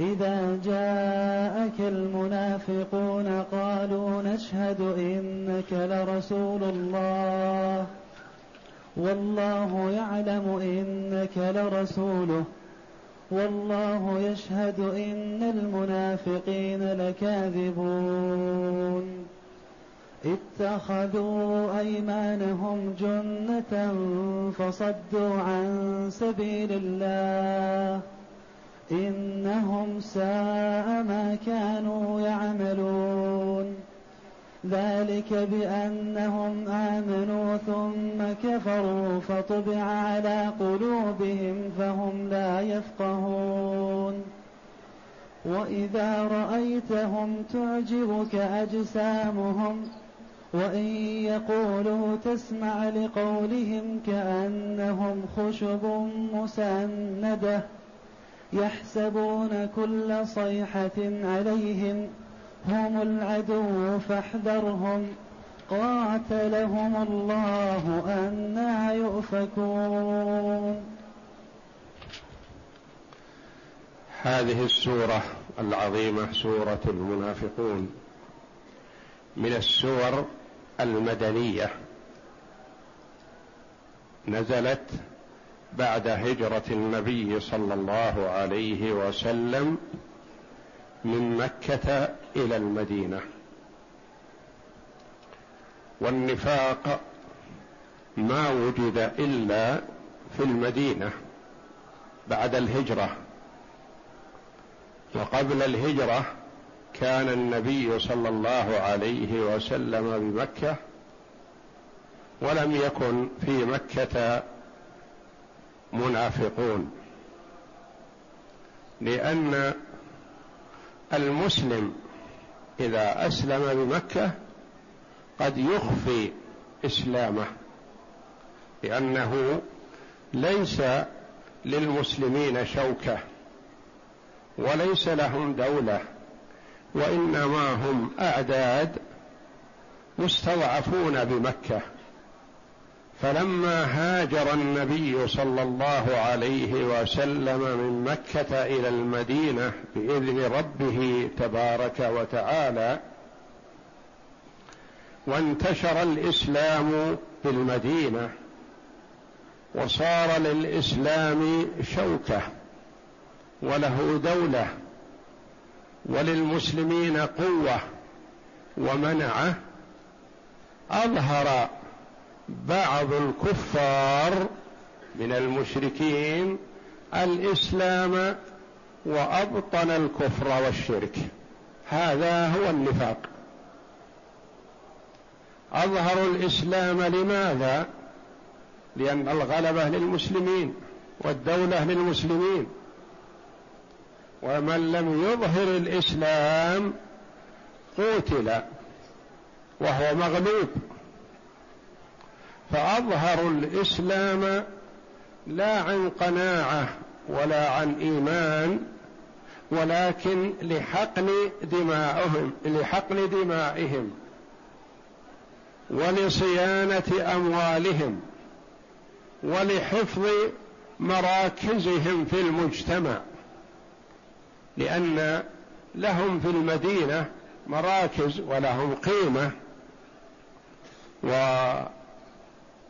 إذا جاءك المنافقون قالوا نشهد إنك لرسول الله. والله يعلم إنك لرسوله. والله يشهد إن المنافقين لكاذبون. اتخذوا أيمانهم جنة فصدوا عن سبيل الله. إنهم ساء ما كانوا يعملون. ذلك بأنهم آمنوا ثم كفروا فطبع على قلوبهم فهم لا يفقهون. وإذا رأيتهم تعجبك أجسامهم وإن يقولوا تسمع لقولهم كأنهم خشب مسندة يحسبون كل صيحة عليهم هم العدو فاحذرهم. قاتلهم الله أنا يؤفكون. هذه السورة العظيمة سورة المنافقون. من السور المدنية. نزلت بعد هجرة النبي صلى الله عليه وسلم من مكة إلى المدينة. والنفاق ما وجد إلا في المدينة بعد الهجرة. وقبل الهجرة كان النبي صلى الله عليه وسلم بمكة ولم يكن في مكة منافقون. لأن المسلم إذا أسلم بمكة قد يخفي إسلامه لأنه ليس للمسلمين شوكة وليس لهم دولة وإنما هم أعداد مستضعفون بمكة. فلما هاجر النبي صلى الله عليه وسلم من مكة إلى المدينة بإذن ربه تبارك وتعالى وانتشر الإسلام في المدينة وصار للإسلام شوكة وله دولة وللمسلمين قوة ومنعة أظهر بعض الكفار من المشركين الإسلام وأبطن الكفر والشرك. هذا هو النفاق. اظهروا الإسلام لماذا؟ لأن الغلبه للمسلمين والدولة للمسلمين. ومن لم يظهر الإسلام قتل وهو مغلوب. فاظهروا الإسلام لا عن قناعة ولا عن إيمان ولكن لحقن دمائهم لحقن دمائهم ولصيانة أموالهم ولحفظ مراكزهم في المجتمع لأن لهم في المدينة مراكز ولهم قيمة و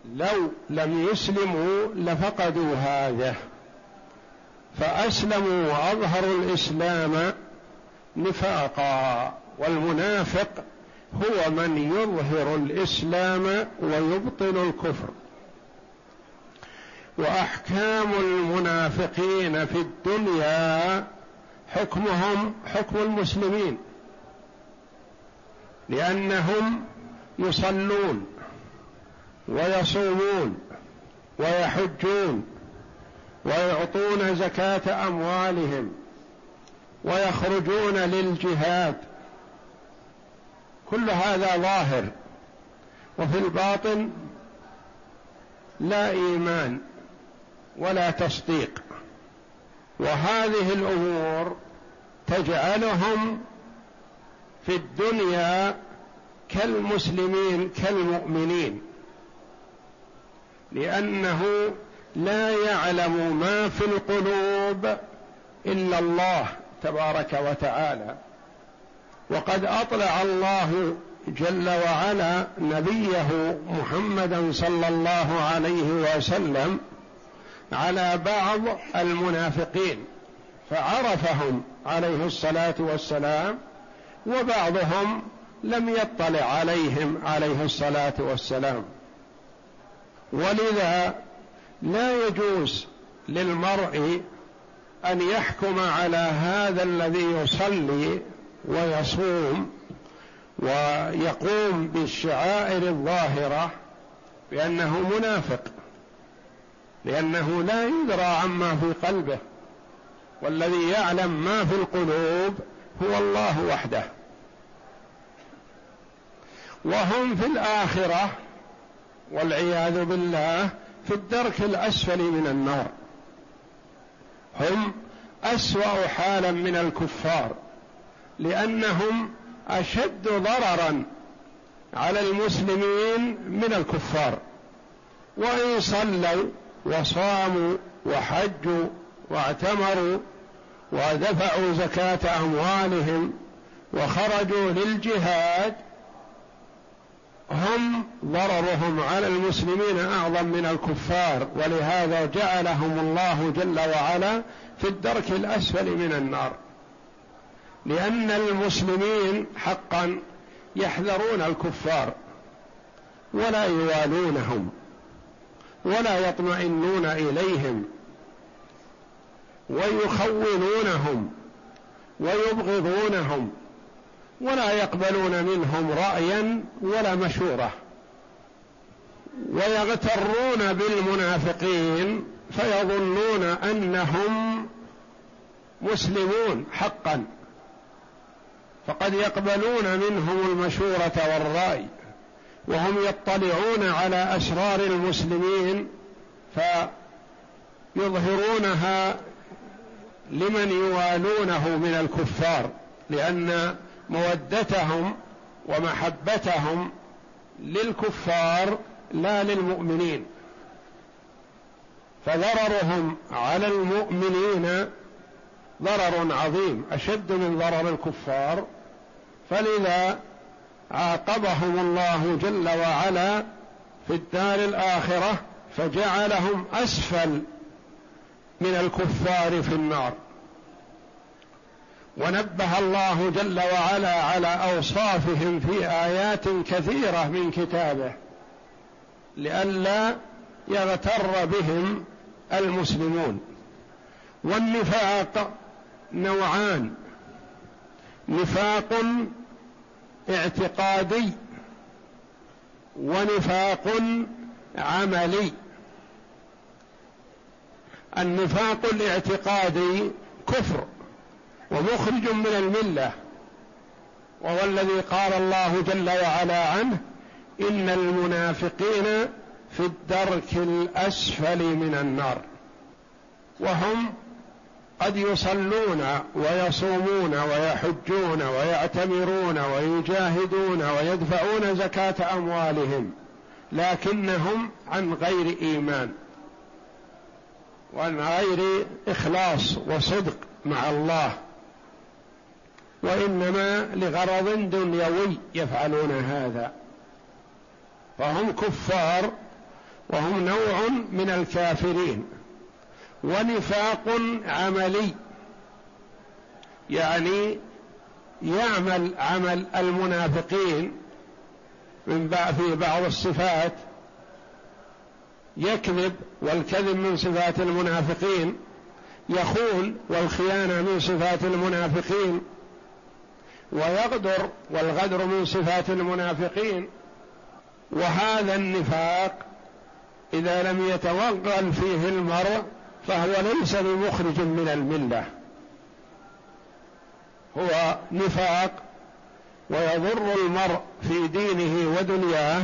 لو لم يسلموا لفقدوا هذا. فأسلموا وأظهروا الإسلام نفاقا. والمنافق هو من يظهر الإسلام ويبطل الكفر. وأحكام المنافقين في الدنيا حكمهم حكم المسلمين. لأنهم يصلون. ويصومون ويحجون ويعطون زكاة أموالهم ويخرجون للجهاد. كل هذا ظاهر وفي الباطن لا إيمان ولا تصديق. وهذه الأمور تجعلهم في الدنيا كالمسلمين كالمؤمنين. لأنه لا يعلم ما في القلوب إلا الله تبارك وتعالى. وقد أطلع الله جل وعلا نبيه محمدا صلى الله عليه وسلم على بعض المنافقين فعرفهم عليه الصلاة والسلام وبعضهم لم يطلع عليهم عليه الصلاة والسلام. ولذا لا يجوز للمرء أن يحكم على هذا الذي يصلي ويصوم ويقوم بالشعائر الظاهرة بأنه منافق لأنه لا يدرى عما في قلبه والذي يعلم ما في القلوب هو الله وحده. وهم في الآخرة والعياذ بالله في الدرك الأسفل من النار. هم أسوأ حالا من الكفار لأنهم أشد ضررا على المسلمين من الكفار. وإن صلوا وصاموا وحجوا واعتمروا ودفعوا زكاة أموالهم وخرجوا للجهاد هم ضررهم على المسلمين أعظم من الكفار ولهذا جعلهم الله جل وعلا في الدرك الأسفل من النار. لأن المسلمين حقا يحذرون الكفار ولا يوالونهم ولا يطمئنون إليهم ويخونونهم ويبغضونهم ولا يقبلون منهم رأيا ولا مشورة. ويغترون بالمنافقين فيظنون أنهم مسلمون حقا. فقد يقبلون منهم المشورة والرأي وهم يطلعون على أسرار المسلمين فيظهرونها لمن يوالونه من الكفار لأن مودتهم ومحبتهم للكفار لا للمؤمنين. فضررهم على المؤمنين ضرر عظيم أشد من ضرر الكفار. فلذا عاقبهم الله جل وعلا في الدار الآخرة فجعلهم أسفل من الكفار في النار. ونبه الله جل وعلا على أوصافهم في آيات كثيرة من كتابه لئلا يغتر بهم المسلمون. والنفاق نوعان نفاق اعتقادي ونفاق عملي. النفاق الاعتقادي كفر. ومخرج من الملة. وهو الذي قال الله جل وعلا عنه إن المنافقين في الدرك الأسفل من النار. وهم قد يصلون ويصومون ويحجون ويعتمرون ويجاهدون ويدفعون زكاة أموالهم لكنهم عن غير إيمان وعن غير إخلاص وصدق مع الله. وإنما لغرض دنيوي يفعلون هذا. فهم كفار وهم نوع من الكافرين. ونفاق عملي. يعني يعمل عمل المنافقين من في بعض الصفات. يكذب والكذب من صفات المنافقين. يخون والخيانة من صفات المنافقين. ويغدر والغدر من صفات المنافقين. وهذا النفاق إذا لم يتوغل فيه المرء فهو ليس بمخرج من الملة. هو نفاق ويضر المرء في دينه ودنياه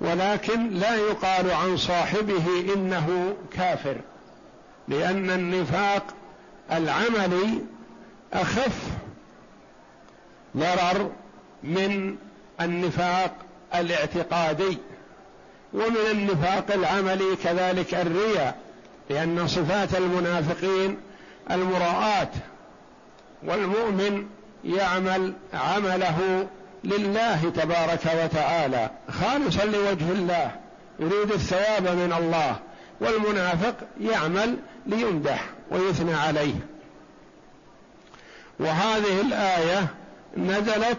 ولكن لا يقال عن صاحبه إنه كافر لأن النفاق العملي أخف ضرر من النفاق الاعتقادي ومن النفاق العملي كذلك الرياء لأن صفات المنافقين المراءه والمؤمن يعمل عمله لله تبارك وتعالى خالصا لوجه الله يريد الثواب من الله والمنافق يعمل ليمدح ويثنى عليه. وهذه الآية نزلت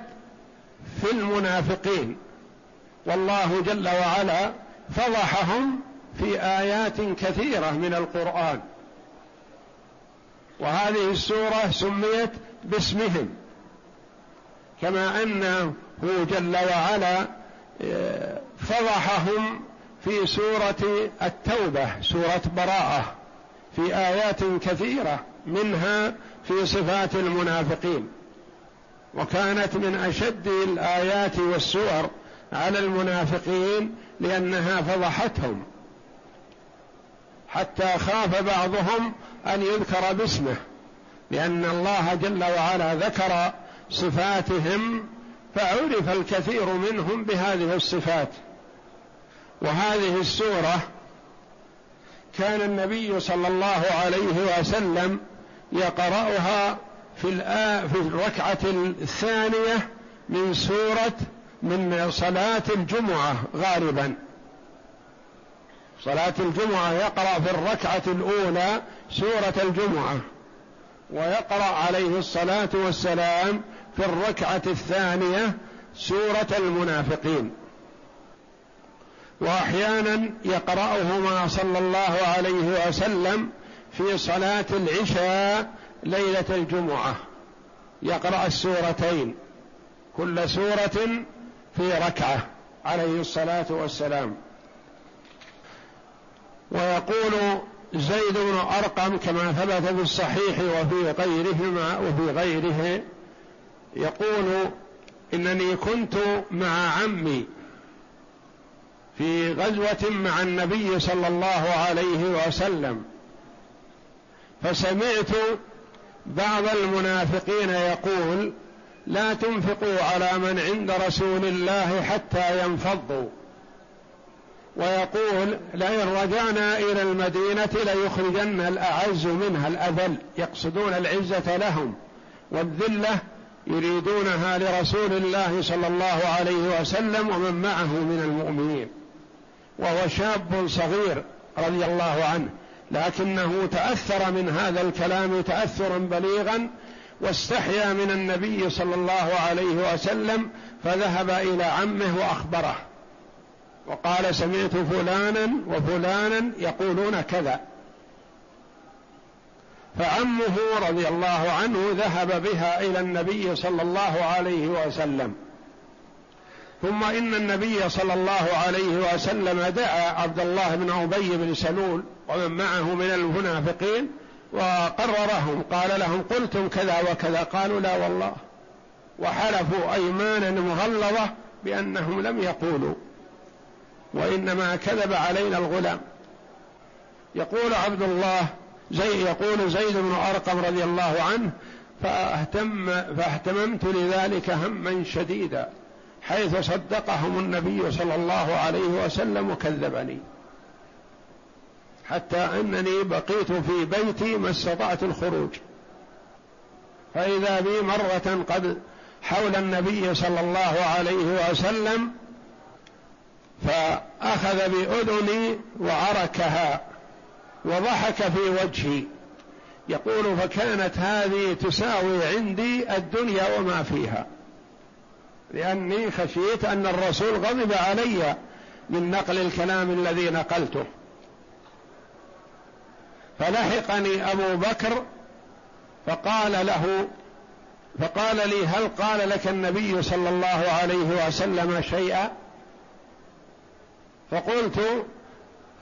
في المنافقين. والله جل وعلا فضحهم في آيات كثيرة من القرآن. وهذه السورة سميت باسمهم. كما أنه جل وعلا آه، فضحهم في سورة التوبة سورة براءة في آيات كثيرة منها في صفات المنافقين. وكانت من أشد الآيات والسور على المنافقين لأنها فضحتهم حتى خاف بعضهم أن يذكر باسمه لأن الله جل وعلا ذكر صفاتهم فعرف الكثير منهم بهذه الصفات. وهذه السورة كان النبي صلى الله عليه وسلم يقرأها في في الركعة الثانية من سورة من صلاة الجمعة غالبا. صلاة الجمعة يقرأ في الركعة الأولى سورة الجمعة ويقرأ عليه الصلاة والسلام في الركعة الثانية سورة المنافقين. وأحيانا يقرأهما صلى الله عليه وسلم في صلاة العشاء ليلة الجمعة يقرأ السورتين كل سورة في ركعة عليه الصلاة والسلام. ويقول زيد بن أرقم كما ثبت في الصحيح وفي غيرهما وفي غيره يقول إنني كنت مع عمي في غزوة مع النبي صلى الله عليه وسلم فسمعت بعض المنافقين يقول لا تنفقوا على من عند رسول الله حتى ينفضوا. ويقول لئن رجعنا إلى المدينة ليخرجن الأعز منها الأذل يقصدون العزة لهم والذلة يريدونها لرسول الله صلى الله عليه وسلم ومن معه من المؤمنين. وهو شاب صغير رضي الله عنه. لكنه تأثر من هذا الكلام تأثرا بليغا واستحيا من النبي صلى الله عليه وسلم فذهب إلى عمه وأخبره. وقال سمعت فلانا وفلانا يقولون كذا. فعمه رضي الله عنه ذهب بها إلى النبي صلى الله عليه وسلم. ثم إن النبي صلى الله عليه وسلم دعا عبد الله بن أبي بن سلول ومن معه من المنافقين وقررهم قال لهم قلتم كذا وكذا قالوا لا والله. وحلفوا أيمانا مغلظة بأنهم لم يقولوا وإنما كذب علينا الغلام. يقول عبد الله زي يقول زيد بن أرقم رضي الله عنه فأهتم فاهتممت لذلك هما شديدا. حيث صدقهم النبي صلى الله عليه وسلم وكذبني. حتى إنني بقيت في بيتي ما استطعت الخروج. فإذا بي مرة قد حول النبي صلى الله عليه وسلم فأخذ بأذني وعركها وضحك في وجهي. يقول فكانت هذه تساوي عندي الدنيا وما فيها. لأني خشيت أن الرسول غضب علي من نقل الكلام الذي نقلته. فلحقني أبو بكر فقال له فقال لي هل قال لك النبي صلى الله عليه وسلم شيئا؟ فقلت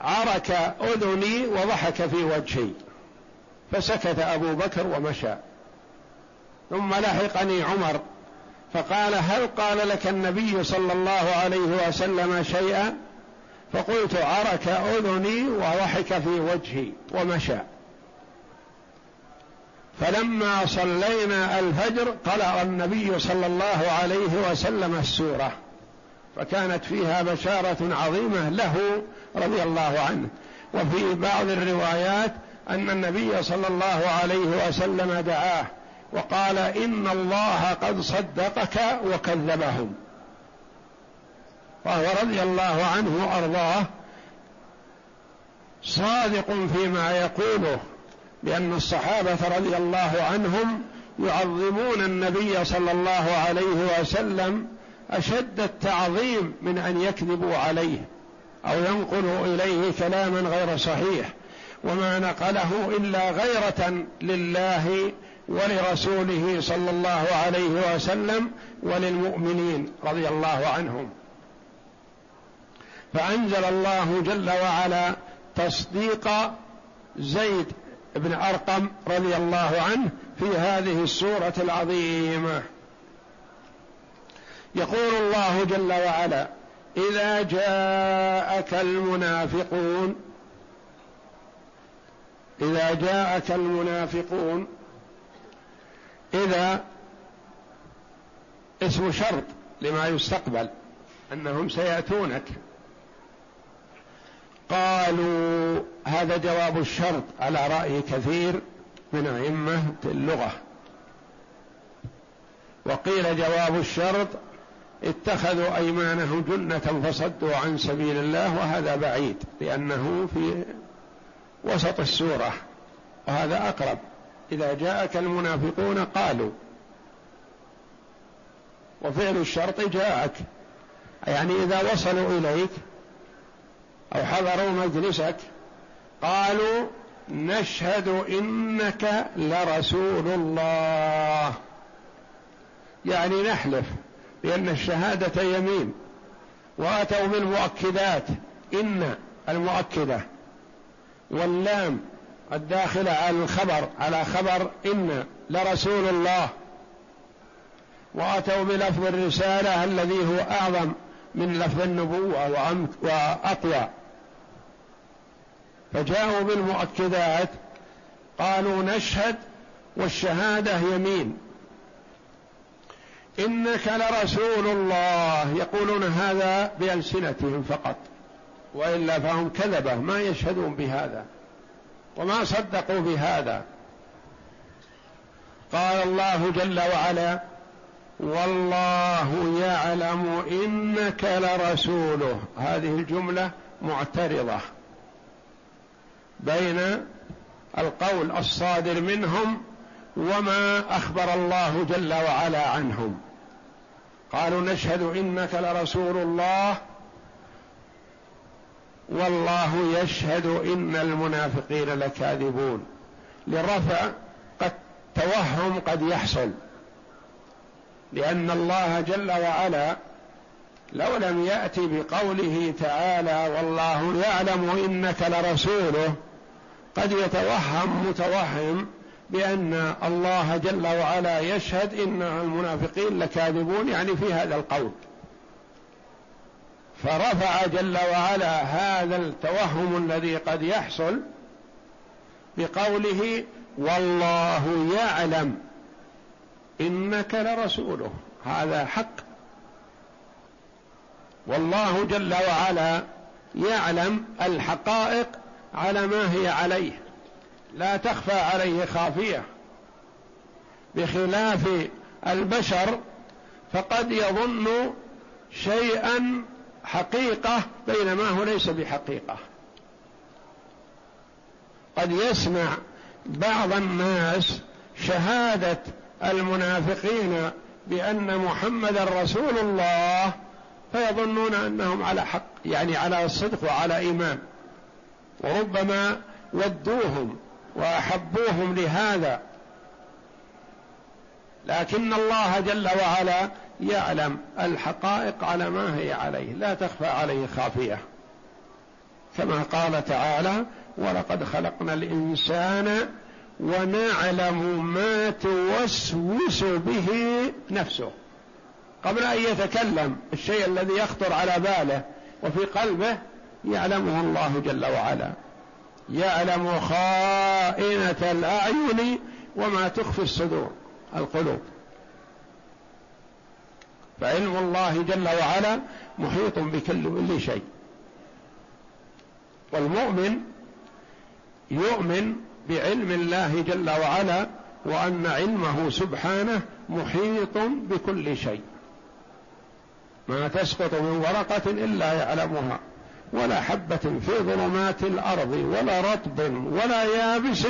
عرك أذني وضحك في وجهي. فسكت أبو بكر ومشى. ثم لحقني عمر فقال هل قال لك النبي صلى الله عليه وسلم شيئا؟ فقلت عرك أذني وضحك في وجهي ومشى. فلما صلينا الفجر قرأ النبي صلى الله عليه وسلم السورة. فكانت فيها بشارة عظيمة له رضي الله عنه. وفي بعض الروايات أن النبي صلى الله عليه وسلم دعاه. وقال إن الله قد صدقك وكذبهم وهو رضي الله عنه وأرضاه صادق فيما يقوله لأن الصحابة رضي الله عنهم يعظمون النبي صلى الله عليه وسلم أشد التعظيم من أن يكذبوا عليه أو ينقلوا إليه كلاما غير صحيح وما نقله إلا غيرة لله ولرسوله صلى الله عليه وسلم وللمؤمنين رضي الله عنهم. فأنزل الله جل وعلا تصديق زيد بن أرقم رضي الله عنه في هذه السورة العظيمة. يقول الله جل وعلا إذا جاءك المنافقون إذا جاءك المنافقون إذا اسم شرط لما يستقبل أنهم سيأتونك. قالوا هذا جواب الشرط على رأي كثير من أئمة اللغة. وقيل جواب الشرط اتخذوا أيمانهم جنة فصدوا عن سبيل الله وهذا بعيد لأنه في وسط السورة وهذا أقرب. إذا جاءك المنافقون قالوا. وفعل الشرط جاءك. يعني إذا وصلوا إليك أو حضروا مجلسك قالوا نشهد إنك لرسول الله. يعني نحلف لأن الشهادة يمين. وأتوا بالمؤكدات. إن المؤكدة واللام الداخلة على الخبر على خبر إن لرسول الله. وأتوا بلفظ الرسالة الذي هو أعظم من لفظ النبوة وأقوى. فجاءوا بالمؤكدات قالوا نشهد والشهادة يمين. إنك لرسول الله. يقولون هذا بألسنتهم فقط. وإلا فهم كذبة ما يشهدون بهذا. وما صدقوا بهذا. قال الله جل وعلا والله يعلم إنك لرسوله. هذه الجملة معترضة بين القول الصادر منهم وما أخبر الله جل وعلا عنهم. قالوا نشهد إنك لرسول الله والله يشهد إن المنافقين لكاذبون. للرفع قد توهم قد يحصل لأن الله جل وعلا لو لم يأت بقوله تعالى والله يعلم إنك لرسوله قد يتوهم متوهم بأن الله جل وعلا يشهد إن المنافقين لكاذبون يعني في هذا القول. فرفع جل وعلا هذا التوهم الذي قد يحصل بقوله والله يعلم إنك لرسوله. هذا حق. والله جل وعلا يعلم الحقائق على ما هي عليه. لا تخفى عليه خافية. بخلاف البشر فقد يظن شيئا حقيقة بينما هو ليس بحقيقة. قد يسمع بعض الناس شهادة المنافقين بأن محمدا رسول الله فيظنون أنهم على حق يعني على صدق وعلى إيمان. وربما ودوهم وأحبوهم لهذا. لكن الله جل وعلا يعلم الحقائق على ما هي عليه لا تخفى عليه خافية. كما قال تعالى ولقد خلقنا الإنسان ونعلم ما توسوس به نفسه. قبل أن يتكلم الشيء الذي يخطر على باله وفي قلبه يعلمه الله جل وعلا. يعلم خائنة الأعين وما تخفي الصدور القلوب. فعلم الله جل وعلا محيط بكل شيء. والمؤمن يؤمن بعلم الله جل وعلا وأن علمه سبحانه محيط بكل شيء. ما تسقط من ورقة إلا يعلمها ولا حبة في ظلمات الأرض ولا رطب ولا يابس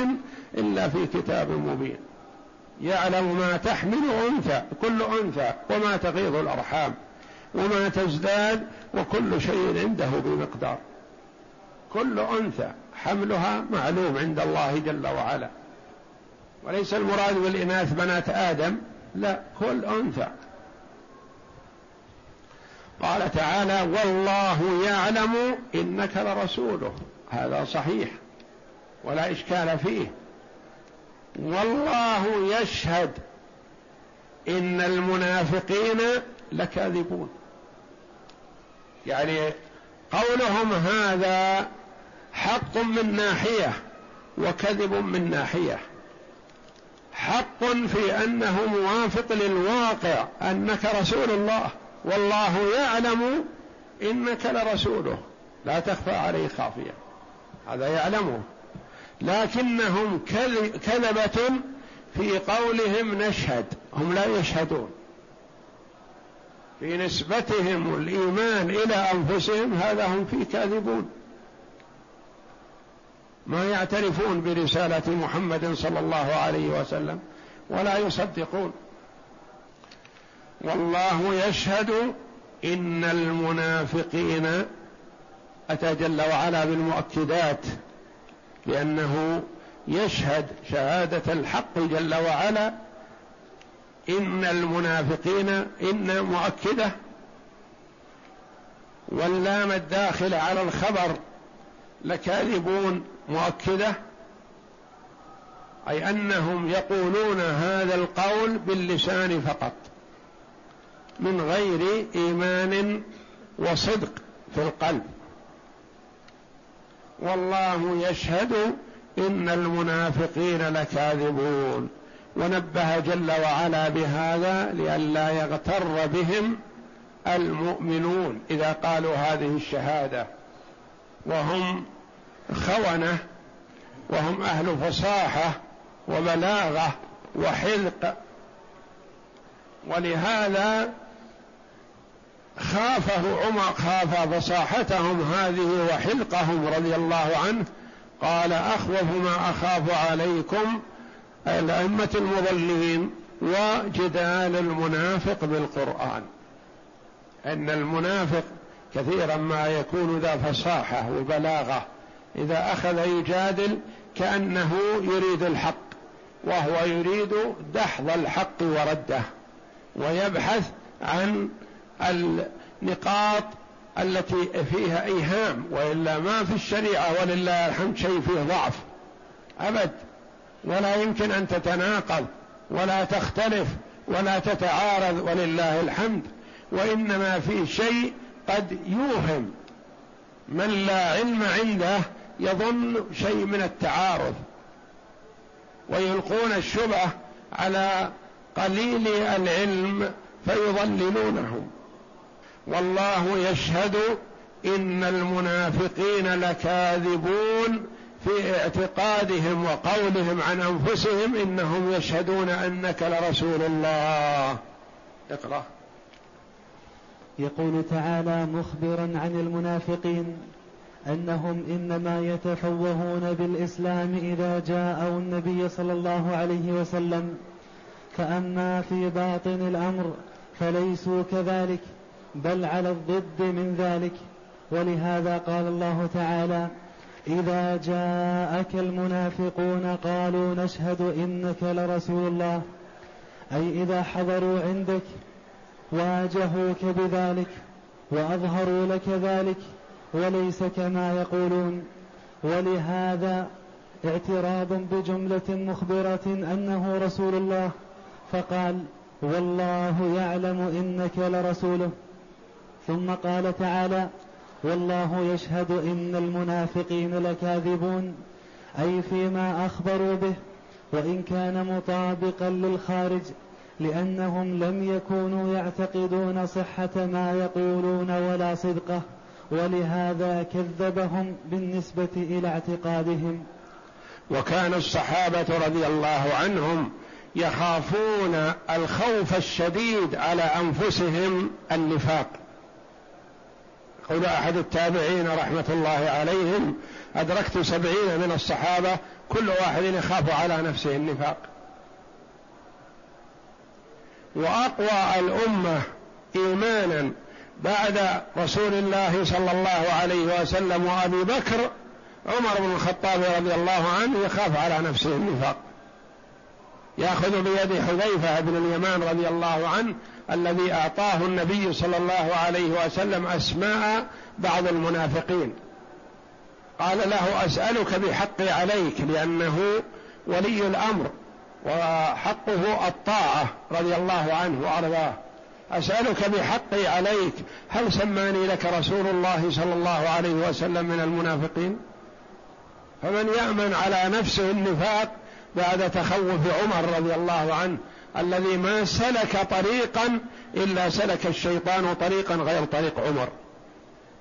إلا في كتاب مبين. يعلم ما تحمل أنثى كل أنثى وما تغيض الأرحام وما تزداد وكل شيء عنده بمقدار. كل أنثى حملها معلوم عند الله جل وعلا. وليس المراد بالإناث بنات آدم لا كل أنثى. قال تعالى والله يعلم إنك لرسوله. هذا صحيح ولا إشكال فيه. والله يشهد إن المنافقين لكاذبون. يعني قولهم هذا حق من ناحية وكذب من ناحية. حق في أنه موافق للواقع أنك رسول الله. والله يعلم إنك لرسوله. لا تخفى عليه خافية. هذا يعلمه. لكنهم كذبة في قولهم نشهد هم لا يشهدون. في نسبتهم الإيمان إلى أنفسهم هذا هم فيه كاذبون. ما يعترفون برسالة محمد صلى الله عليه وسلم ولا يصدقون. والله يشهد إن المنافقين أتى جل وعلا بالمؤكدات. لأنه يشهد شهادة الحق جل وعلا إن المنافقين إن مؤكدة واللام الداخل على الخبر لكاذبون مؤكدة أي أنهم يقولون هذا القول باللسان فقط من غير إيمان وصدق في القلب. والله يشهد إن المنافقين لكاذبون. ونبه جل وعلا بهذا لئلا يغتر بهم المؤمنون إذا قالوا هذه الشهادة. وهم خونة وهم أهل فصاحة وبلاغة وحذق. ولهذا خافه عمر خاف فصاحتهم هذه وحلقهم رضي الله عنه قال أخوف ما أخاف عليكم الأئمة المضلين وجدال المنافق بالقرآن. إن المنافق كثيرا ما يكون ذا فصاحة وبلاغة إذا أخذ يجادل كأنه يريد الحق وهو يريد دحض الحق ورده ويبحث عن النقاط التي فيها إيهام وإلا ما في الشريعة ولله الحمد شيء فيه ضعف. أبد. ولا يمكن أن تتناقض ولا تختلف ولا تتعارض ولله الحمد. وإنما في شيء قد يوهم. من لا علم عنده يظن شيء من التعارض. ويلقون الشبهة على قليل العلم فيضللونهم. والله يشهد إن المنافقين لكاذبون في اعتقادهم وقولهم عن أنفسهم إنهم يشهدون أنك لرسول الله. اقرأ. يقول تعالى مخبرا عن المنافقين أنهم إنما يتفوهون بالإسلام إذا جاءوا النبي صلى الله عليه وسلم فأما في باطن الأمر فليسوا كذلك. بل على الضد من ذلك. ولهذا قال الله تعالى إذا جاءك المنافقون قالوا نشهد إنك لرسول الله. أي إذا حضروا عندك واجهوك بذلك وأظهروا لك ذلك وليس كما يقولون. ولهذا اعتراض بجملة مخبرة أنه رسول الله فقال والله يعلم إنك لرسوله. ثم قال تعالى والله يشهد إن المنافقين لكاذبون أي فيما أخبروا به وإن كان مطابقا للخارج لأنهم لم يكونوا يعتقدون صحة ما يقولون ولا صدقه ولهذا كذبهم بالنسبة إلى اعتقادهم. وكان الصحابة رضي الله عنهم يخافون الخوف الشديد على أنفسهم النفاق. قول أحد التابعين رحمة الله عليهم أدركت سبعين من الصحابة كل واحد يخاف على نفسه النفاق. وأقوى الأمة إيمانا بعد رسول الله صلى الله عليه وسلم وأبي بكر عمر بن الخطاب رضي الله عنه يخاف على نفسه النفاق. يأخذ بيد حذيفة بن اليمان رضي الله عنه الذي أعطاه النبي صلى الله عليه وسلم أسماء بعض المنافقين. قال له أسألك بحقي عليك لأنه ولي الأمر وحقه الطاعة رضي الله عنه وأرضاه. أسألك بحقي عليك هل سماني لك رسول الله صلى الله عليه وسلم من المنافقين؟ فمن يأمن على نفسه النفاق بعد تخوف عمر رضي الله عنه الذي ما سلك طريقا إلا سلك الشيطان طريقا غير طريق عمر.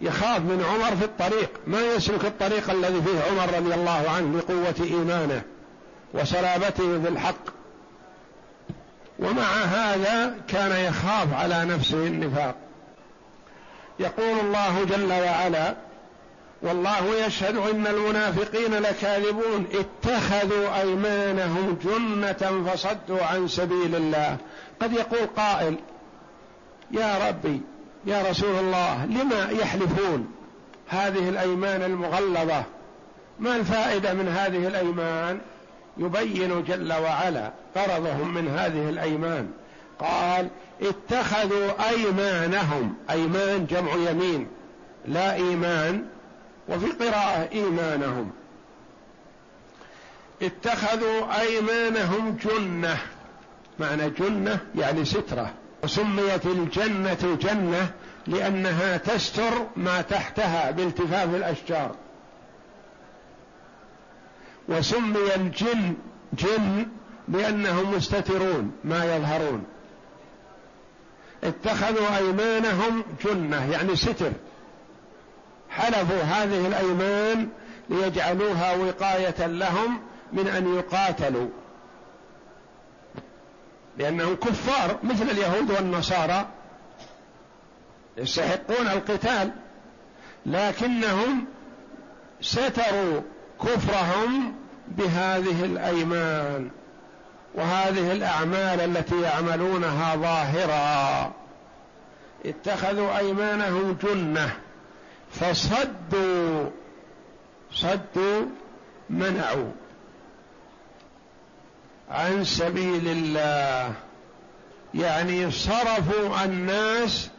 يخاف من عمر في الطريق ما يسلك الطريق الذي فيه عمر رضي الله عنه لقوة إيمانه وصلابته في الحق. ومع هذا كان يخاف على نفسه النفاق. يقول الله جل وعلا والله يشهد إن المنافقين لكاذبون. اتخذوا أيمانهم جنة فصدوا عن سبيل الله. قد يقول قائل يا ربي يا رسول الله لما يحلفون هذه الأيمان المغلظة؟ ما الفائدة من هذه الأيمان؟ يبين جل وعلا غرضهم من هذه الأيمان. قال اتخذوا أيمانهم. أيمان جمع يمين لا إيمان. وفي قراءة إيمانهم. اتخذوا أيمانهم جنة. معنى جنة يعني سترة. وسميت الجنة جنة لأنها تستر ما تحتها بالتفاف الأشجار. وسمي الجن جن لأنهم مستترون ما يظهرون. اتخذوا أيمانهم جنة يعني ستر. حلفوا هذه الأيمان ليجعلوها وقاية لهم من أن يقاتلوا. لأنهم كفار مثل اليهود والنصارى. يستحقون القتال. لكنهم ستروا كفرهم بهذه الأيمان وهذه الأعمال التي يعملونها ظاهرا. اتخذوا أيمانهم جنة. فصدوا صدوا منعوا عن سبيل الله. يعني صرفوا الناس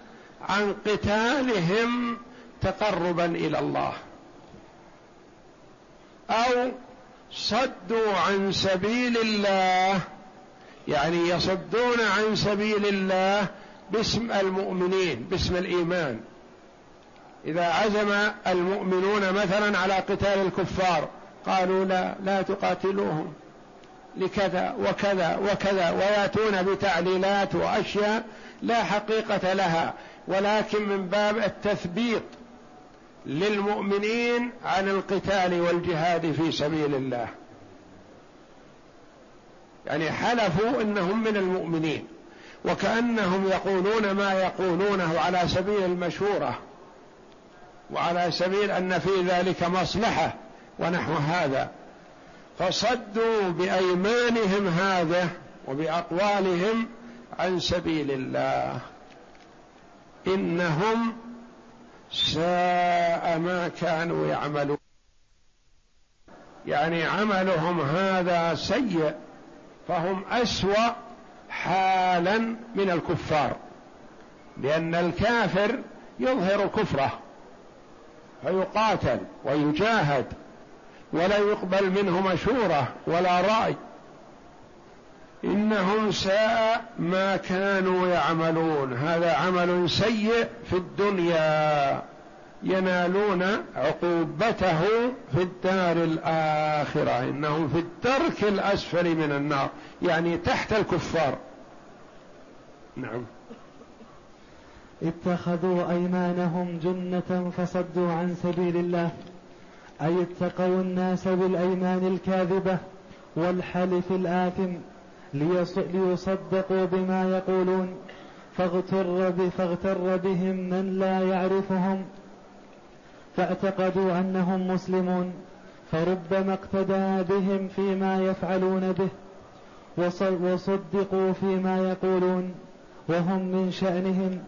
عن قتالهم تقربا إلى الله. أو صدوا عن سبيل الله يعني يصدون عن سبيل الله باسم المؤمنين باسم الإيمان. إذا عزم المؤمنون مثلا على قتال الكفار قالوا لا لا تقاتلوهم لكذا وكذا وكذا ويأتون بتعليلات وأشياء لا حقيقة لها ولكن من باب التثبيط للمؤمنين عن القتال والجهاد في سبيل الله. يعني حلفوا إنهم من المؤمنين وكأنهم يقولون ما يقولونه على سبيل المشورة. وعلى سبيل أن في ذلك مصلحة ونحو هذا. فصدوا بأيمانهم هذا وبأقوالهم عن سبيل الله. إنهم ساء ما كانوا يعملون. يعني عملهم هذا سيء فهم أسوأ حالا من الكفار لأن الكافر يظهر كفره. فيقاتل ويجاهد ولا يقبل منه مشورة ولا رأي. إنهم ساء ما كانوا يعملون. هذا عمل سيء في الدنيا. ينالون عقوبته في الدار الآخرة. إنهم في الدرك الأسفل من النار. يعني تحت الكفار. نعم. اتخذوا أيمانهم جنة فصدوا عن سبيل الله أي اتقوا الناس بالأيمان الكاذبة والحلف الآثم ليصدقوا بما يقولون فاغتر, فاغتر بهم من لا يعرفهم. فاعتقدوا أنهم مسلمون فربما اقتدى بهم فيما يفعلون به وصدقوا فيما يقولون وهم من شأنهم.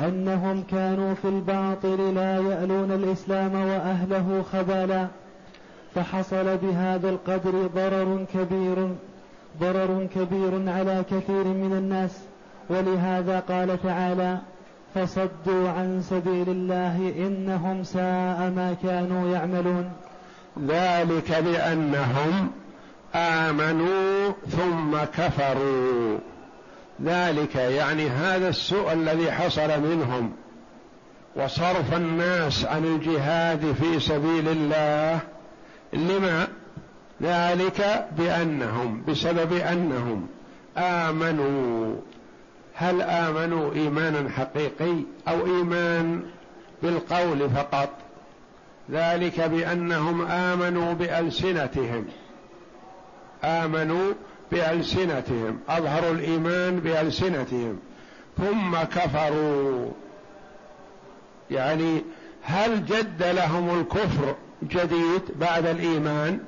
أنهم كانوا في الباطل لا يألون الإسلام وأهله خبالا فحصل بهذا القدر ضرر كبير ضرر كبير على كثير من الناس. ولهذا قال تعالى فصدوا عن سبيل الله إنهم ساء ما كانوا يعملون ذلك بأنهم آمنوا ثم كفروا. ذلك يعني هذا السوء الذي حصل منهم وصرف الناس عن الجهاد في سبيل الله. لما؟ ذلك بأنهم بسبب أنهم آمنوا. هل آمنوا إيمانا حقيقي أو إيمان بالقول فقط؟ ذلك بأنهم آمنوا بألسنتهم. آمنوا بألسنتهم أظهروا الإيمان بألسنتهم ثم كفروا. يعني هل جد لهم الكفر جديد بعد الإيمان؟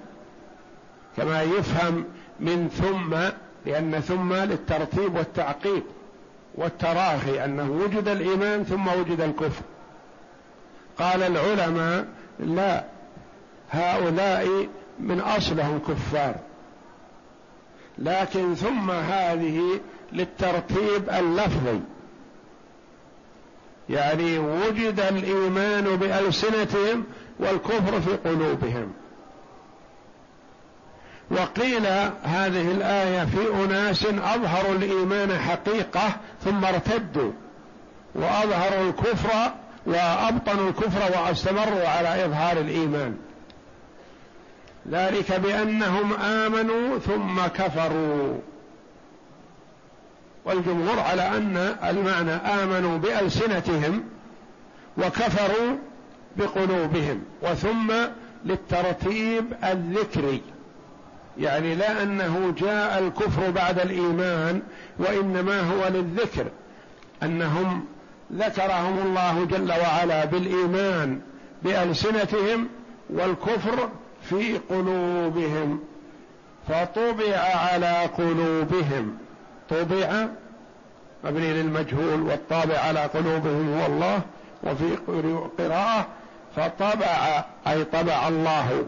كما يفهم من ثم لأن ثم للترتيب والتعقيب والتراخي أنه وجد الإيمان ثم وجد الكفر. قال العلماء لا هؤلاء من أصلهم كفار. لكن ثم هذه للترتيب اللفظي. يعني وجد الإيمان بألسنتهم والكفر في قلوبهم. وقيل هذه الآية في أناس أظهروا الإيمان حقيقة ثم ارتدوا وأظهروا الكفر وأبطنوا الكفر وأستمروا على إظهار الإيمان. ذلك بأنهم آمنوا ثم كفروا. والجمهور على أن المعنى آمنوا بألسنتهم وكفروا بقلوبهم وثم للترتيب الذكري. يعني لا أنه جاء الكفر بعد الإيمان وإنما هو للذكر. أنهم ذكرهم الله جل وعلا بالإيمان بألسنتهم والكفر في قلوبهم فطبع على قلوبهم. طبع مبني للمجهول والطابع على قلوبهم هو الله وفي قراءة فطبع أي طبع الله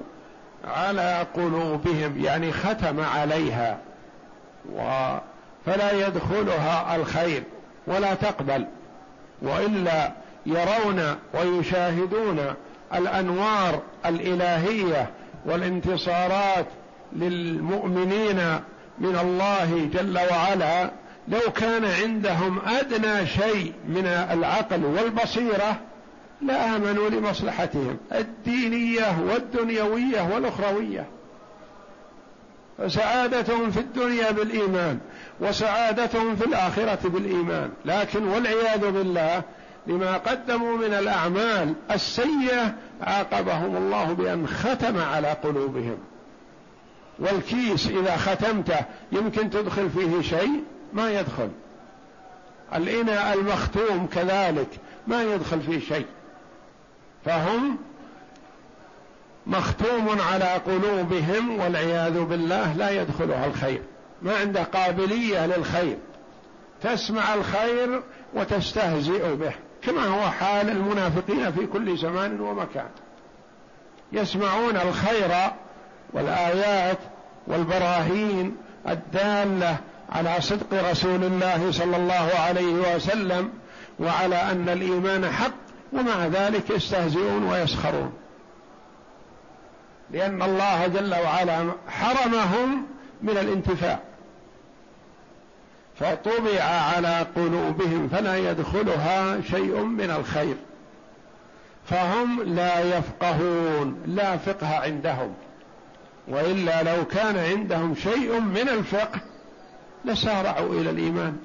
على قلوبهم يعني ختم عليها. و فلا يدخلها الخير ولا تقبل. وإلا يرون ويشاهدون الأنوار الإلهية والانتصارات للمؤمنين من الله جل وعلا لو كان عندهم أدنى شيء من العقل والبصيرة لآمنوا لمصلحتهم الدينية والدنيوية والأخروية. فسعادتهم في الدنيا بالإيمان وسعادتهم في الآخرة بالإيمان. لكن والعياذ بالله لما قدموا من الأعمال السيئة عاقبهم الله بأن ختم على قلوبهم. والكيس إذا ختمته يمكن تدخل فيه شيء ما يدخل. الإناء المختوم كذلك ما يدخل فيه شيء. فهم مختوم على قلوبهم والعياذ بالله لا يدخلها الخير. ما عنده قابلية للخير. تسمع الخير وتستهزئ به. كما هو حال المنافقين في كل زمان ومكان. يسمعون الخير والآيات والبراهين الدالة على صدق رسول الله صلى الله عليه وسلم وعلى أن الإيمان حق ومع ذلك يستهزئون ويسخرون. لأن الله جل وعلا حرمهم من الانتفاع. فطبع على قلوبهم فلا يدخلها شيء من الخير. فهم لا يفقهون لا فقه عندهم. وإلا لو كان عندهم شيء من الفقه لسارعوا إلى الإيمان.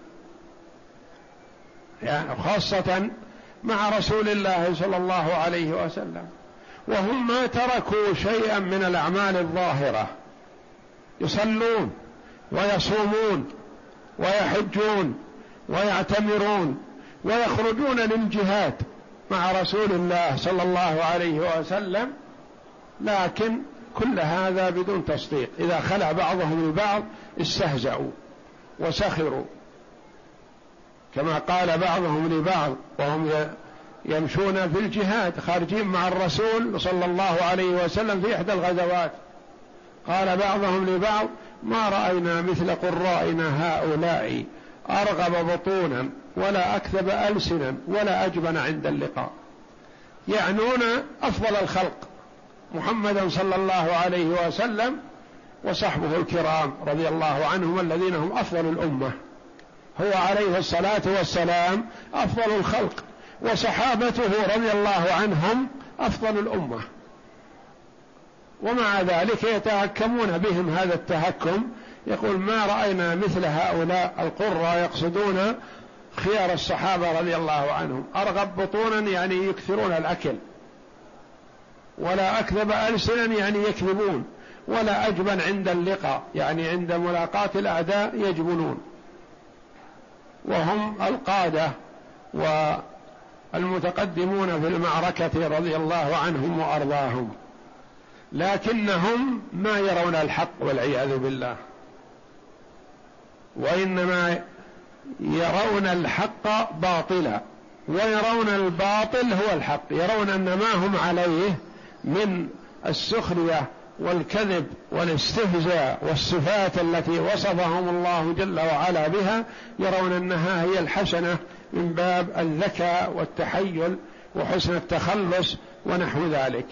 يعني خاصة مع رسول الله صلى الله عليه وسلم. وهم ما تركوا شيئا من الأعمال الظاهرة. يصلون ويصومون ويحجون ويعتمرون ويخرجون للجهاد مع رسول الله صلى الله عليه وسلم لكن كل هذا بدون تصديق. إذا خلع بعضهم البعض استهزأوا وسخروا. كما قال بعضهم لبعض وهم يمشون في الجهاد خارجين مع الرسول صلى الله عليه وسلم في إحدى الغزوات. قال بعضهم لبعض ما رأينا مثل قرائنا هؤلاء أرغب بطونا ولا اكذب ألسنا ولا أجبن عند اللقاء. يعنون أفضل الخلق محمدا صلى الله عليه وسلم وصحبه الكرام رضي الله عنهم الذين هم أفضل الأمة. هو عليه الصلاة والسلام أفضل الخلق وصحابته رضي الله عنهم أفضل الأمة. ومع ذلك يتهكمون بهم هذا التهكم يقول ما رأينا مثل هؤلاء القرى يقصدون خيار الصحابة رضي الله عنهم. أرغب بطونا يعني يكثرون الأكل. ولا أكذب ألسنا يعني يكذبون. ولا أجبن عند اللقاء. يعني عند ملاقاة الأعداء يجبنون. وهم القادة والمتقدمون في المعركة رضي الله عنهم وأرضاهم. لكنهم ما يرون الحق والعياذ بالله. وإنما يرون الحق باطلا ويرون الباطل هو الحق يرون أن ما هم عليه من السخرية والكذب والاستهزاء والصفات التي وصفهم الله جل وعلا بها يرون أنها هي الحسنة من باب الذكاء والتحيل وحسن التخلص ونحو ذلك.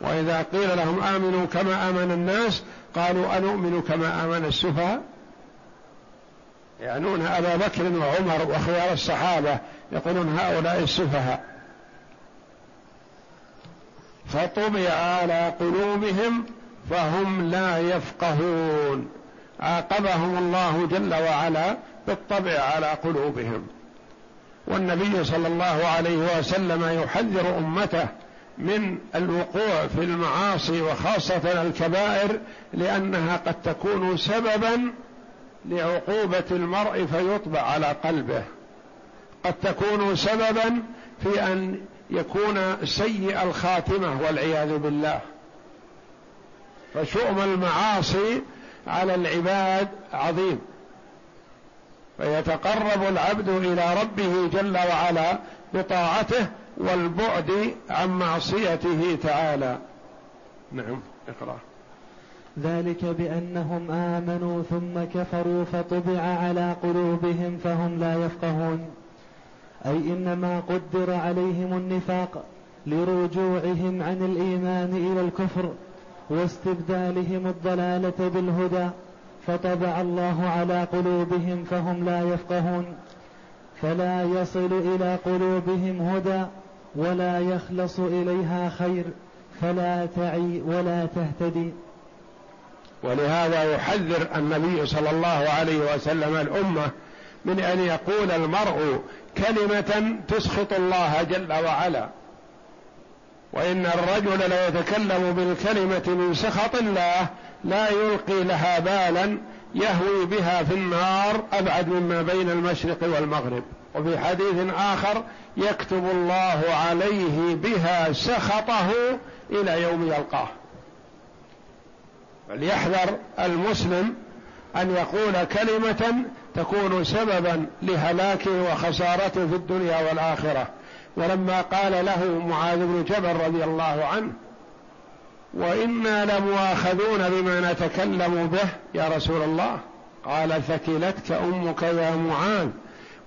وإذا قيل لهم آمنوا كما آمن الناس قالوا أنؤمن كما آمن السفهاء؟ يعنون أبا بكر وعمر وخيار الصحابة يقولون هؤلاء السفهاء. فطبع على قلوبهم فهم لا يفقهون. عاقبهم الله جل وعلا بالطبع على قلوبهم. والنبي صلى الله عليه وسلم يحذر أمته من الوقوع في المعاصي وخاصة الكبائر لأنها قد تكون سببا لعقوبة المرء فيطبع على قلبه. قد تكون سببا في أن يكون سيء الخاتمة والعياذ بالله. فشؤم المعاصي على العباد عظيم. فيتقرب العبد إلى ربه جل وعلا بطاعته والبعد عن معصيته تعالى. نعم اقرأ. ذلك بأنهم آمنوا ثم كفروا فطبع على قلوبهم فهم لا يفقهون. أي إنما قدر عليهم النفاق لرجوعهم عن الإيمان إلى الكفر واستبدالهم الضلالة بالهدى فطبع الله على قلوبهم فهم لا يفقهون. فلا يصل إلى قلوبهم هدى ولا يخلص إليها خير فلا تعي ولا تهتدي. ولهذا يحذر النبي صلى الله عليه وسلم الأمة من أن يقول المرء كلمة تسخط الله جل وعلا. وإن الرجل ليتكلم بالكلمة من سخط الله لا يلقي لها بالا يهوي بها في النار أبعد مما بين المشرق والمغرب. وفي حديث آخر يكتب الله عليه بها سخطه إلى يوم يلقاه. فليحذر المسلم أن يقول كلمة تكون سببا لهلاكه وخسارته في الدنيا والآخرة. ولما قال له معاذ بن جبل رضي الله عنه وإنا لمؤاخذون بما نتكلم به يا رسول الله. قال ثكلتك أمك يا معاذ.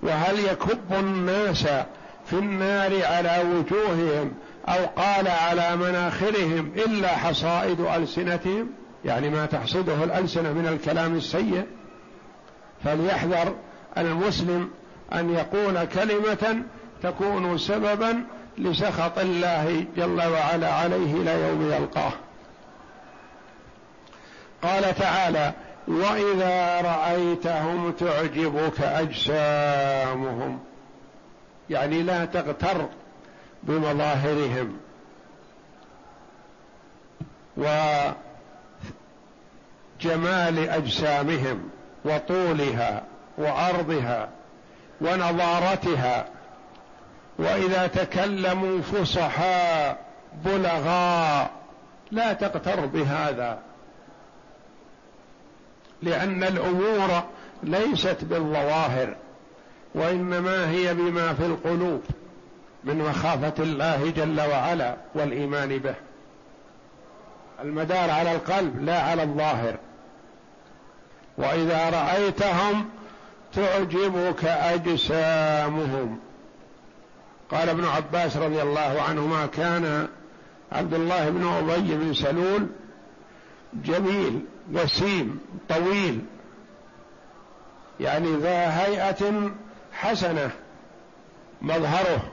وهل يكب الناس في النار على وجوههم أو قال على مناخرهم إلا حصائد ألسنتهم؟ يعني ما تحصده الألسنة من الكلام السيء. فليحذر المسلم أن يقول كلمة تكون سببا لسخط الله جل وعلا عليه إلى يوم يلقاه. قال تعالى وإذا رأيتهم تعجبك أجسامهم. يعني لا تغتر بمظاهرهم. وجمال أجسامهم وطولها وعرضها ونضارتها وإذا تكلموا فصحاء بلغاء لا تغتر بهذا. لأن الأمور ليست بالظواهر وإنما هي بما في القلوب من مخافة الله جل وعلا والإيمان به. المدار على القلب لا على الظاهر. وإذا رأيتهم تعجبك أجسامهم. قال ابن عباس رضي الله عنهما كان عبد الله بن أبي بن سلول جميل وسيم طويل. يعني ذا هيئة حسنة مظهره.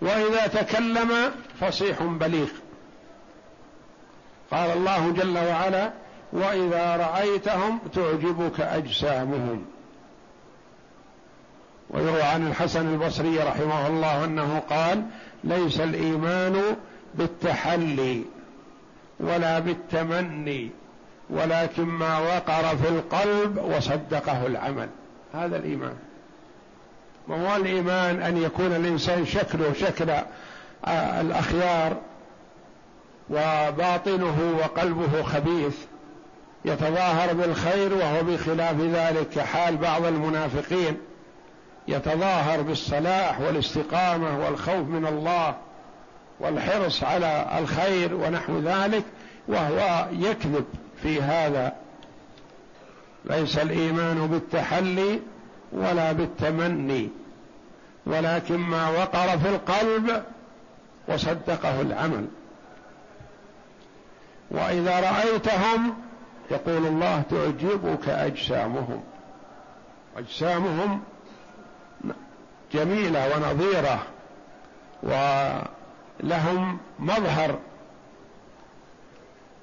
وإذا تكلم فصيح بليغ. قال الله جل وعلا وإذا رأيتهم تعجبك أجسامهم. ويروى عن الحسن البصري رحمه الله أنه قال ليس الإيمان بالتحلي ولا بالتمني. ولكن ما وقر في القلب وصدقه العمل. هذا الإيمان. ما هو الإيمان أن يكون الإنسان شكله شكل آه، الأخيار وباطنه وقلبه خبيث يتظاهر بالخير وهو بخلاف ذلك كحال بعض المنافقين يتظاهر بالصلاح والاستقامة والخوف من الله والحرص على الخير ونحو ذلك وهو يكذب. في هذا ليس الإيمان بالتحلي ولا بالتمني ولكن ما وقر في القلب وصدقه العمل. وإذا رأيتهم يقول الله تعجبك أجسامهم أجسامهم جميلة ونظيرة ولهم مظهر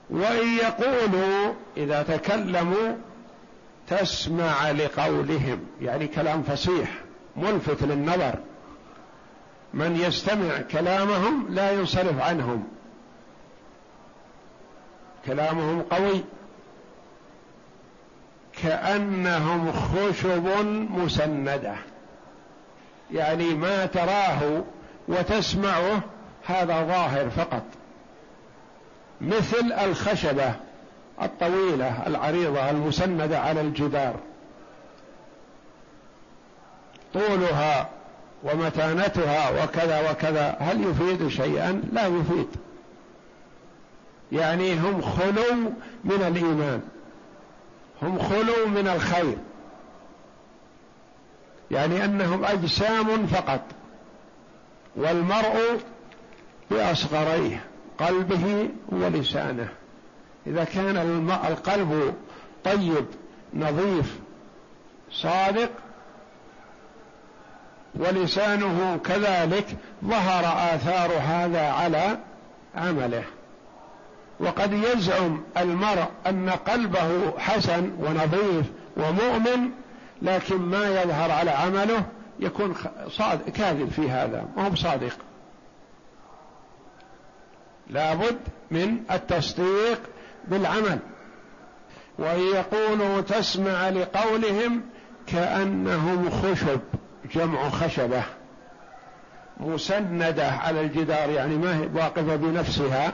وإن يقولوا إذا تكلموا تسمع لقولهم يعني كلام فصيح ملفت للنظر. من يستمع كلامهم لا ينصرف عنهم. كلامهم قوي. كأنهم خشب مسندة. يعني ما تراه وتسمعه هذا ظاهر فقط. مثل الخشبة الطويلة العريضة المسندة على الجدار. طولها ومتانتها وكذا وكذا هل يفيد شيئا؟ لا يفيد. يعني هم خلو من الإيمان هم خلو من الخير. يعني أنهم أجسام فقط والمرء بأصغريه. قلبه ولسانه. إذا كان القلب طيب نظيف صادق ولسانه كذلك ظهر آثار هذا على عمله. وقد يزعم المرء أن قلبه حسن ونظيف ومؤمن لكن ما يظهر على عمله يكون كاذب في هذا ما هو صادق لابد من التصديق بالعمل. وإن يقولوا تسمع لقولهم كأنهم خشب جمع خشبة مسندة على الجدار يعني ما هي واقفة بنفسها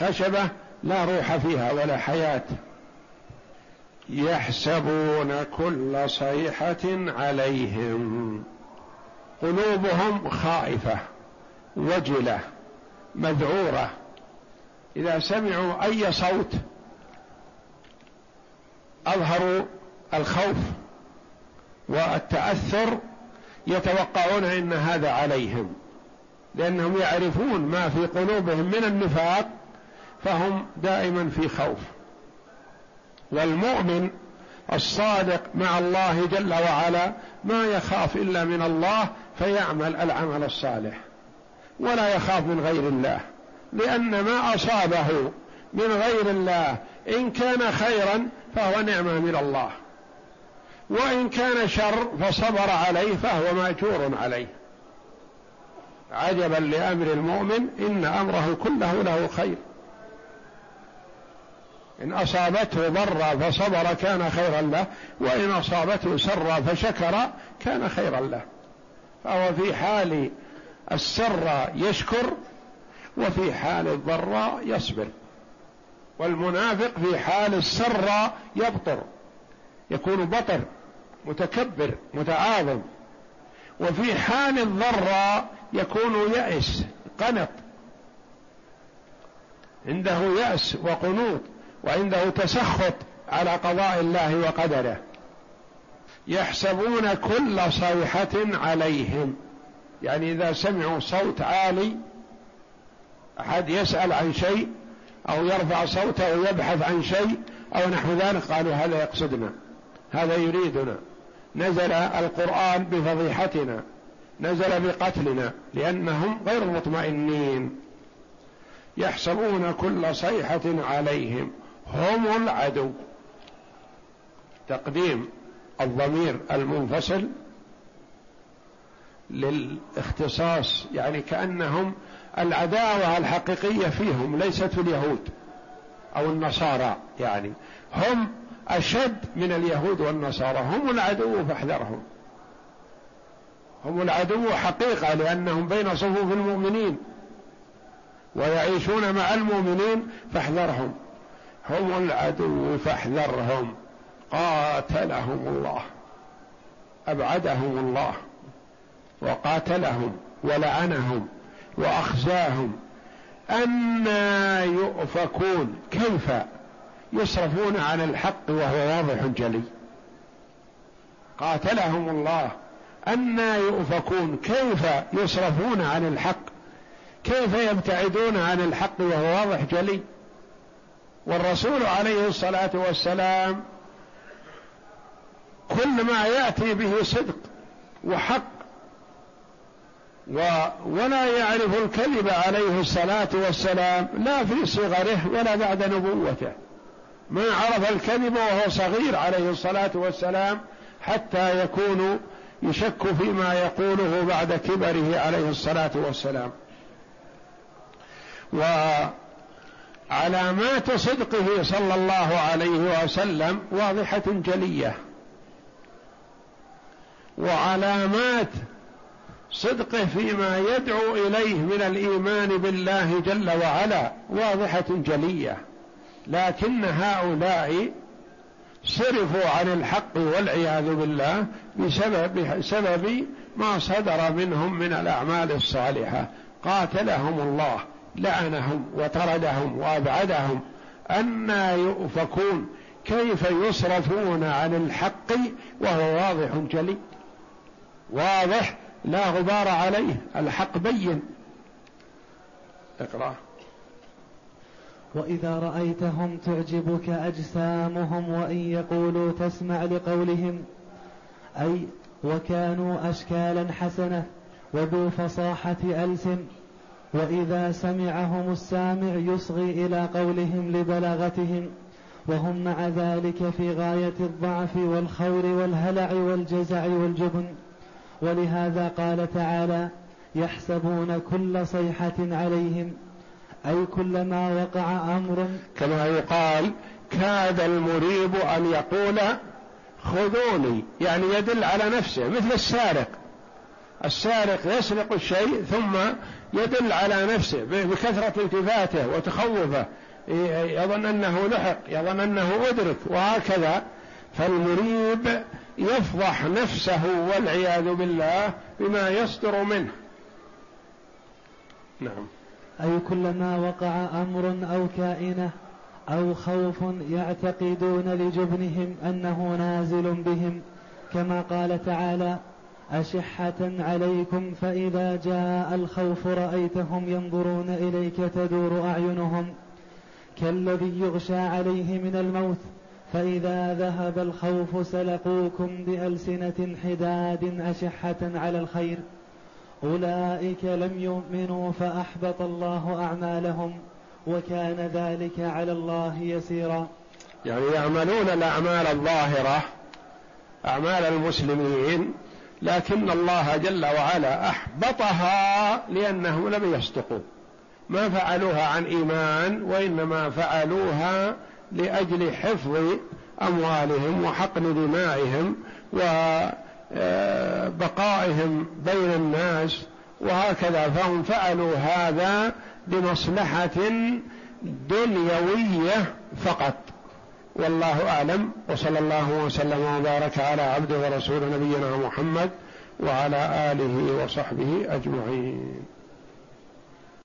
خشبة لا روح فيها ولا حياة. يحسبون كل صيحة عليهم. قلوبهم خائفة وجلة. مذعورة. إذا سمعوا أي صوت أظهروا الخوف والتأثر يتوقعون إن هذا عليهم لأنهم يعرفون ما في قلوبهم من النفاق فهم دائما في خوف. والمؤمن الصادق مع الله جل وعلا ما يخاف إلا من الله فيعمل العمل الصالح. ولا يخاف من غير الله لأن ما أصابه من غير الله إن كان خيرا فهو نعمة من الله وإن كان شر فصبر عليه فهو مأجور عليه. عجبا لأمر المؤمن إن أمره كله له خير. إن أصابته ضر فصبر كان خيرا له وإن أصابته سر فشكر كان خيرا له. فهو في حال السر يشكر وفي حال الضراء يصبر والمنافق في حال السر يبطر يكون بطر متكبر متعاظم وفي حال الضراء يكون يأس قنط عنده يأس وقنوط وعنده تسخط على قضاء الله وقدره يحسبون كل صيحة عليهم يعني إذا سمعوا صوت عالي أحد يسأل عن شيء أو يرفع صوته ويبحث عن شيء أو نحو ذلك قالوا هذا يقصدنا هذا يريدنا. نزل القرآن بفضيحتنا نزل بقتلنا لأنهم غير مطمئنين يحسبون كل صيحة عليهم هم العدو. تقديم الضمير المنفصل للاختصاص يعني كأنهم العداوة الحقيقية فيهم ليست اليهود أو النصارى يعني هم أشد من اليهود والنصارى هم العدو فاحذرهم. هم العدو حقيقة لأنهم بين صفوف المؤمنين ويعيشون مع المؤمنين فاحذرهم. هم العدو فاحذرهم. قاتلهم الله. أبعدهم الله. وقاتلهم ولعنهم وأخزاهم أنا يؤفكون كيف يصرفون عن الحق وهو واضح جلي قاتلهم الله أنا يؤفكون كيف يصرفون عن الحق كيف يبتعدون عن الحق وهو واضح جلي والرسول عليه الصلاة والسلام كل ما يأتي به صدق وحق ولا يعرف الكذب عليه الصلاة والسلام لا في صغره ولا بعد نبوته. ما عرف الكذب وهو صغير عليه الصلاة والسلام حتى يكون يشك فيما يقوله بعد كبره عليه الصلاة والسلام. و علامات صدقه صلى الله عليه وسلم واضحة جلية. وعلامات صدقه فيما يدعو إليه من الإيمان بالله جل وعلا واضحة جلية. لكن هؤلاء صرفوا عن الحق والعياذ بالله بسبب سبب ما صدر منهم من الأعمال الصالحة. قاتلهم الله لعنهم وطردهم وأبعدهم. أنا يؤفكون كيف يصرفون عن الحق؟ وهو واضح جلي. واضح لا غبار عليه الحق بين. اقرأ. وإذا رأيتهم تعجبك أجسامهم وإن يقولوا تسمع لقولهم أي وكانوا أشكالا حسنة وذو فصاحة ألسن وإذا سمعهم السامع يصغي إلى قولهم لبلاغتهم وهم مع ذلك في غاية الضعف والخور والهلع والجزع والجبن. ولهذا قال تعالى يحسبون كل صيحة عليهم أي كلما وقع أمر. كما يقال كاد المريب أن يقول خذوني يعني يدل على نفسه مثل السارق. السارق يسرق الشيء ثم يدل على نفسه بكثرة التفاته وتخوفه. يظن أنه لحق يظن أنه أدرك وهكذا. فالمريب يفضح نفسه والعياذ بالله بما يصدر منه. نعم. أي كلما وقع أمر أو كائنة أو خوف يعتقدون لجبنهم أنه نازل بهم كما قال تعالى أشحة عليكم فإذا جاء الخوف رأيتهم ينظرون إليك تدور أعينهم كالذي يغشى عليه من الموت فإذا ذهب الخوف سلقوكم بألسنة حداد أشحة على الخير. أولئك لم يؤمنوا فأحبط الله أعمالهم وكان ذلك على الله يسيرا. يعني يعملون الأعمال الظاهرة أعمال المسلمين لكن الله جل وعلا أحبطها لأنهم لم يصدقوا. ما فعلوها عن إيمان وإنما فعلوها لأجل حفظ أموالهم وحقن دمائهم وبقائهم بين الناس وهكذا. فهم فعلوا هذا لمصلحه دنيوية فقط. والله أعلم. وصلى الله وسلم وبارك على عبده ورسول نبينا محمد وعلى آله وصحبه أجمعين.